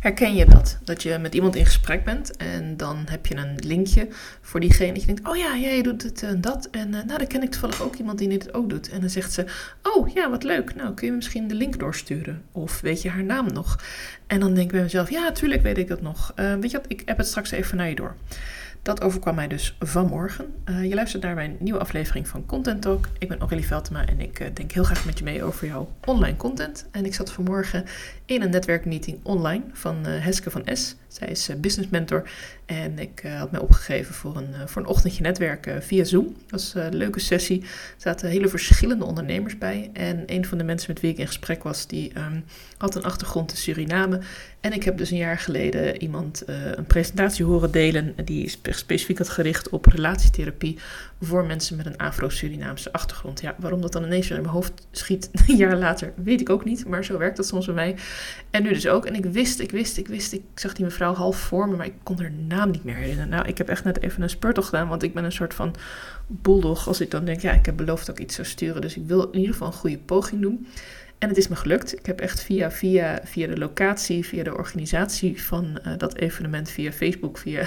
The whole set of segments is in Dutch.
Herken je dat? Dat je met iemand in gesprek bent en dan heb je een linkje voor diegene. Dat je denkt, oh ja, jij doet het en dat. En uh, nou, dan ken ik toevallig ook iemand die dit ook doet. En dan zegt ze, oh ja, wat leuk. Nou, kun je misschien de link doorsturen? Of weet je haar naam nog? En dan denk ik bij mezelf, ja, tuurlijk weet ik dat nog. Uh, weet je wat, ik heb het straks even naar je door. Dat overkwam mij dus vanmorgen. Uh, je luistert naar mijn nieuwe aflevering van Content Talk. Ik ben Aurélie Veltema en ik uh, denk heel graag met je mee over jouw online content. En ik zat vanmorgen in een netwerkmeeting online van uh, Heske van S. Zij is business mentor en ik had mij opgegeven voor een, voor een ochtendje netwerken via Zoom. Dat was een leuke sessie. Er zaten hele verschillende ondernemers bij. En een van de mensen met wie ik in gesprek was, die um, had een achtergrond in Suriname. En ik heb dus een jaar geleden iemand een presentatie horen delen die specifiek had gericht op relatietherapie voor mensen met een Afro-Surinaamse achtergrond. Ja, waarom dat dan ineens in mijn hoofd schiet een jaar later, weet ik ook niet. Maar zo werkt dat soms bij mij. En nu dus ook. En ik wist, ik wist, ik wist, ik zag die mevrouw half voor me, maar ik kon haar naam niet meer herinneren. Nou, ik heb echt net even een speurtocht gedaan, want ik ben een soort van bulldog. Als ik dan denk, ja, ik heb beloofd dat ik iets zou sturen, dus ik wil in ieder geval een goede poging doen. En het is me gelukt. Ik heb echt via, via, via de locatie, via de organisatie van uh, dat evenement, via Facebook, via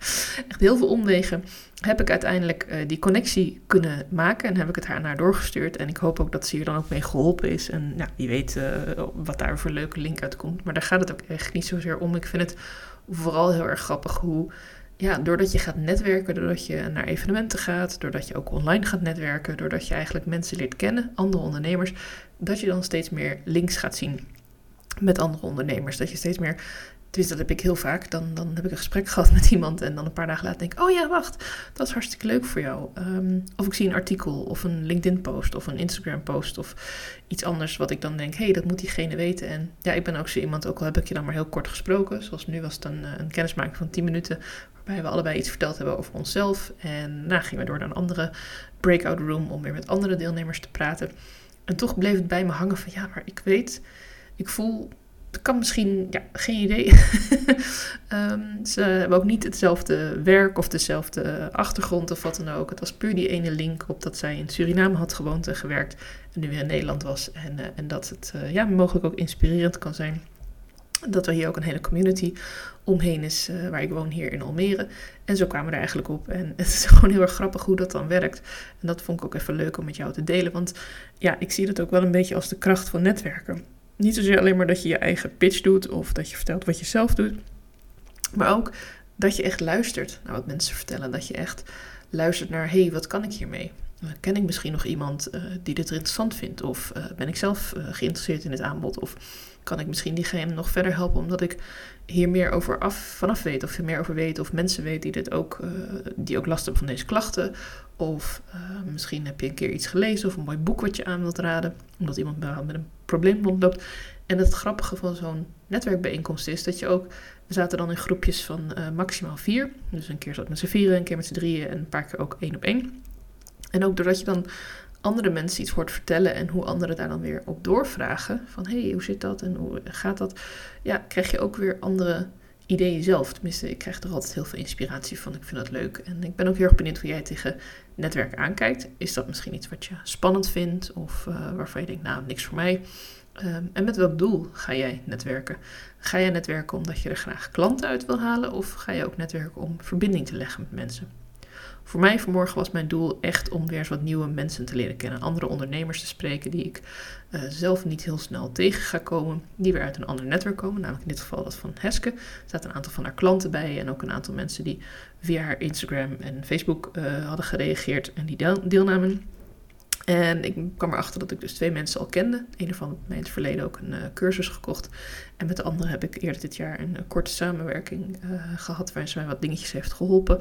echt heel veel omwegen, heb ik uiteindelijk uh, die connectie kunnen maken en heb ik het haar naar doorgestuurd. En ik hoop ook dat ze hier dan ook mee geholpen is. En ja, wie weet uh, wat daar voor leuke link uitkomt. Maar daar gaat het ook echt niet zozeer om. Ik vind het vooral heel erg grappig hoe ja, doordat je gaat netwerken, doordat je naar evenementen gaat, doordat je ook online gaat netwerken, doordat je eigenlijk mensen leert kennen, andere ondernemers, dat je dan steeds meer links gaat zien met andere ondernemers. Dat je steeds meer dus dat heb ik heel vaak. Dan, dan heb ik een gesprek gehad met iemand en dan een paar dagen later denk ik: Oh ja, wacht, dat is hartstikke leuk voor jou. Um, of ik zie een artikel of een LinkedIn-post of een Instagram-post of iets anders wat ik dan denk: Hé, hey, dat moet diegene weten. En ja, ik ben ook zo iemand, ook al heb ik je dan maar heel kort gesproken. Zoals nu was het een, een kennismaking van 10 minuten, waarbij we allebei iets verteld hebben over onszelf. En daarna gingen we door naar een andere breakout room om weer met andere deelnemers te praten. En toch bleef het bij me hangen van ja, maar ik weet, ik voel dat kan misschien, ja, geen idee. um, ze hebben ook niet hetzelfde werk of dezelfde achtergrond of wat dan ook. Het was puur die ene link op dat zij in Suriname had gewoond en gewerkt en nu weer in Nederland was. En, uh, en dat het uh, ja, mogelijk ook inspirerend kan zijn. Dat er hier ook een hele community omheen is, uh, waar ik woon hier in Almere. En zo kwamen we er eigenlijk op. En het is gewoon heel erg grappig hoe dat dan werkt. En dat vond ik ook even leuk om met jou te delen. Want ja, ik zie dat ook wel een beetje als de kracht van netwerken. Niet zozeer alleen maar dat je je eigen pitch doet of dat je vertelt wat je zelf doet, maar ook dat je echt luistert naar wat mensen vertellen. Dat je echt luistert naar, hé, hey, wat kan ik hiermee? Ken ik misschien nog iemand uh, die dit interessant vindt? Of uh, ben ik zelf geïnteresseerd in het aanbod? Of kan ik misschien diegene nog verder helpen omdat ik hier meer over af, vanaf weet of er meer over weet of mensen weet die dit ook, die ook last hebben van deze klachten of misschien heb je een keer iets gelezen of een mooi boek wat je aan wilt raden omdat iemand met een probleem rondloopt. En het grappige van zo'n netwerkbijeenkomst is dat je ook, we zaten dan in groepjes van uh, maximaal vier. Dus een keer zat met z'n vieren, een keer met z'n drieën en een paar keer ook één op één. En ook doordat je dan andere mensen iets hoort vertellen en hoe anderen daar dan weer op doorvragen. Van hé, hey, hoe zit dat en hoe gaat dat? Ja, krijg je ook weer andere ideeën zelf. Tenminste, ik krijg er altijd heel veel inspiratie van. Ik vind dat leuk. En ik ben ook heel erg benieuwd hoe jij tegen netwerk aankijkt. Is dat misschien iets wat je spannend vindt of uh, waarvan je denkt, nou, niks voor mij? Um, en met welk doel ga jij netwerken? Ga jij netwerken omdat je er graag klanten uit wil halen of ga je ook netwerken om verbinding te leggen met mensen? Voor mij vanmorgen was mijn doel echt om weer eens wat nieuwe mensen te leren kennen. Andere ondernemers te spreken die ik uh, zelf niet heel snel tegen ga komen. Die weer uit een ander netwerk komen. Namelijk in dit geval dat van Heske. Er staat een aantal van haar klanten bij. En ook een aantal mensen die via haar Instagram en Facebook uh, hadden gereageerd en die deel deelnamen. En ik kwam erachter dat ik dus twee mensen al kende. Een heb mij in het verleden ook een uh, cursus gekocht. En met de andere heb ik eerder dit jaar een uh, korte samenwerking uh, gehad waarin ze mij wat dingetjes heeft geholpen.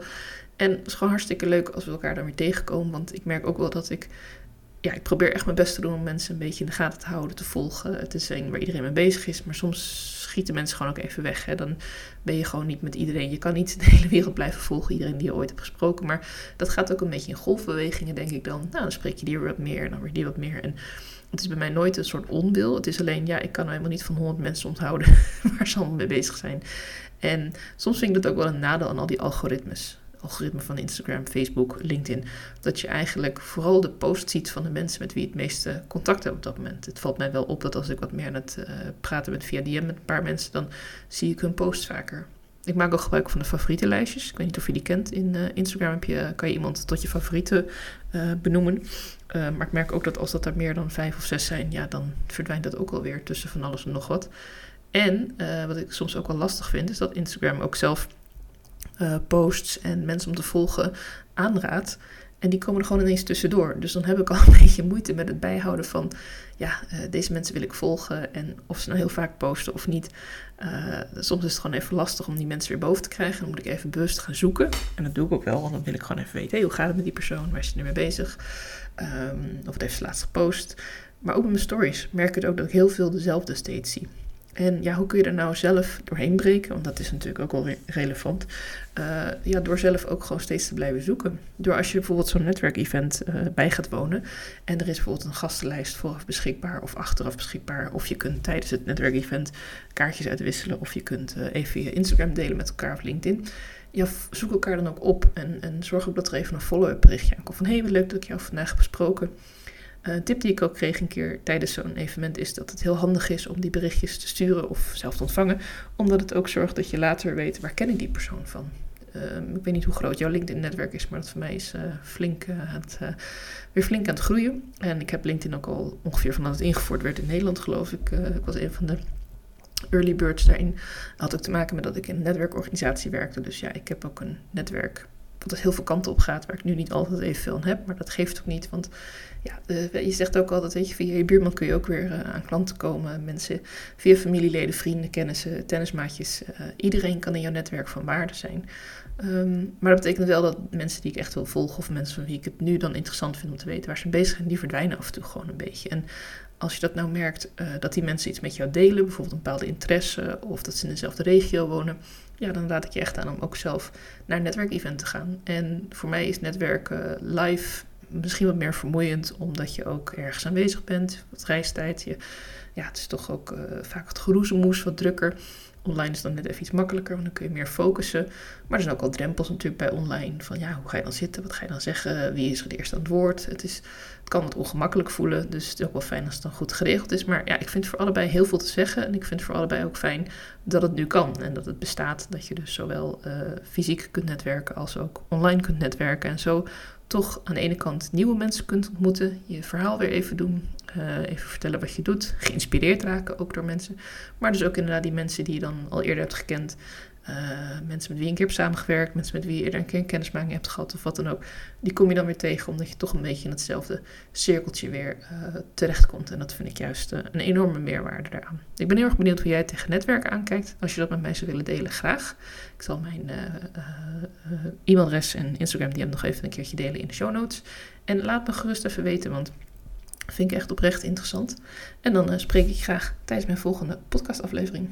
En het is gewoon hartstikke leuk als we elkaar dan weer tegenkomen. Want ik merk ook wel dat ik ja, ik probeer echt mijn best te doen om mensen een beetje in de gaten te houden, te volgen. Het is een waar iedereen mee bezig is, maar soms schieten mensen gewoon ook even weg. Hè. Dan ben je gewoon niet met iedereen. Je kan niet de hele wereld blijven volgen, iedereen die je ooit hebt gesproken. Maar dat gaat ook een beetje in golfbewegingen, denk ik dan. Nou, dan spreek je die wat meer en dan weer die wat meer. En het is bij mij nooit een soort onwil. Het is alleen, ja, ik kan nou helemaal niet van honderd mensen onthouden waar ze allemaal mee bezig zijn. En soms vind ik dat ook wel een nadeel aan al die algoritmes algoritme van Instagram, Facebook, LinkedIn, dat je eigenlijk vooral de post ziet van de mensen met wie het meeste contact hebt op dat moment. Het valt mij wel op dat als ik wat meer aan het uh, praten ben via DM met een paar mensen, dan zie ik hun post vaker. Ik maak ook gebruik van de favorietenlijstjes. Ik weet niet of je die kent. In uh, Instagram heb je, kan je iemand tot je favorieten benoemen. maar ik merk ook dat als dat er meer dan vijf of zes zijn, ja, dan verdwijnt dat ook alweer tussen van alles en nog wat. En wat ik soms ook wel lastig vind, is dat Instagram ook zelf uh, posts en mensen om te volgen aanraadt. En die komen er gewoon ineens tussendoor. Dus dan heb ik al een beetje moeite met het bijhouden van, ja, uh, deze mensen wil ik volgen. En of ze nou heel vaak posten of niet. Uh, soms is het gewoon even lastig om die mensen weer boven te krijgen. Dan moet ik even bewust gaan zoeken. En dat doe ik ook wel, want dan wil ik gewoon even weten, hey, hoe gaat het met die persoon? Waar is ze nu mee bezig? Um, of heeft ze laatst gepost. Maar ook met mijn stories merk ik ook dat ik heel veel dezelfde steeds zie. En ja, hoe kun je er nou zelf doorheen breken? Want dat is natuurlijk ook wel relevant. Uh, ja, door zelf ook gewoon steeds te blijven zoeken. Door als je bijvoorbeeld zo'n netwerkevent uh, bij gaat wonen en er is bijvoorbeeld een gastenlijst vooraf beschikbaar of achteraf beschikbaar. Of je kunt tijdens het netwerkevent kaartjes uitwisselen of je kunt uh, even je Instagram delen met elkaar of LinkedIn. Ja, zoek elkaar dan ook op en, en zorg ook dat er even een follow-up berichtje aankomt. Van hé, hey, wat leuk dat ik jou vandaag heb besproken. Uh, een tip die ik ook kreeg een keer tijdens zo'n evenement is dat het heel handig is om die berichtjes te sturen of zelf te ontvangen, omdat het ook zorgt dat je later weet waar ken ik die persoon van. Uh, ik weet niet hoe groot jouw LinkedIn-netwerk is, maar dat voor mij is uh, flink, het, weer flink aan het groeien. En ik heb LinkedIn ook al ongeveer vanaf het ingevoerd werd in Nederland, geloof ik. ik was een van de early birds daarin. Dat had ook te maken met dat ik in een netwerkorganisatie werkte. Dus ja, ik heb ook een netwerk wat heel veel kanten op gaat, waar ik nu niet altijd even veel aan heb. Maar dat geeft ook niet, want ja, je zegt ook altijd, weet je, via je buurman kun je ook weer uh, aan klanten komen. Mensen via familieleden, vrienden, kennissen, tennismaatjes. Uh, iedereen kan in jouw netwerk van waarde zijn. Um, maar dat betekent wel dat mensen die ik echt wil volgen, of mensen van wie ik het nu dan interessant vind om te weten waar ze bezig zijn, die verdwijnen af en toe gewoon een beetje. En als je dat nou merkt, uh, dat die mensen iets met jou delen, bijvoorbeeld een bepaalde interesse, of dat ze in dezelfde regio wonen, ja, dan raad ik je echt aan om ook zelf naar een netwerkevent te gaan. En voor mij is netwerken live misschien wat meer vermoeiend, omdat je ook ergens aanwezig bent, wat reistijd. Je, ja, het is toch ook uh, vaak wat geroezemoes, wat drukker. Online is dan net even iets makkelijker, want dan kun je meer focussen. Maar er zijn ook al drempels natuurlijk bij online. Van ja, hoe ga je dan zitten? Wat ga je dan zeggen? Wie is er de eerste aan het woord? Het, is, het kan wat ongemakkelijk voelen. Dus het is ook wel fijn als het dan goed geregeld is. Maar ja, ik vind voor allebei heel veel te zeggen. En ik vind voor allebei ook fijn dat het nu kan. En dat het bestaat. Dat je dus zowel uh, fysiek kunt netwerken als ook online kunt netwerken. En zo toch aan de ene kant nieuwe mensen kunt ontmoeten, je verhaal weer even doen, uh, even vertellen wat je doet, geïnspireerd raken ook door mensen, maar dus ook inderdaad die mensen die je dan al eerder hebt gekend, uh, mensen met wie je een keer hebt samengewerkt, mensen met wie je eerder een keer kennismaking hebt gehad of wat dan ook, die kom je dan weer tegen omdat je toch een beetje in hetzelfde cirkeltje weer uh, terechtkomt. En dat vind ik juist een enorme meerwaarde daaraan. Ik ben heel erg benieuwd hoe jij tegen netwerken aankijkt. Als je dat met mij zou willen delen, graag. Ik zal mijn e-mailadres en Instagram DM nog even een keertje delen in de show notes. En laat me gerust even weten, want vind ik echt oprecht interessant. En dan spreek ik graag tijdens mijn volgende podcastaflevering.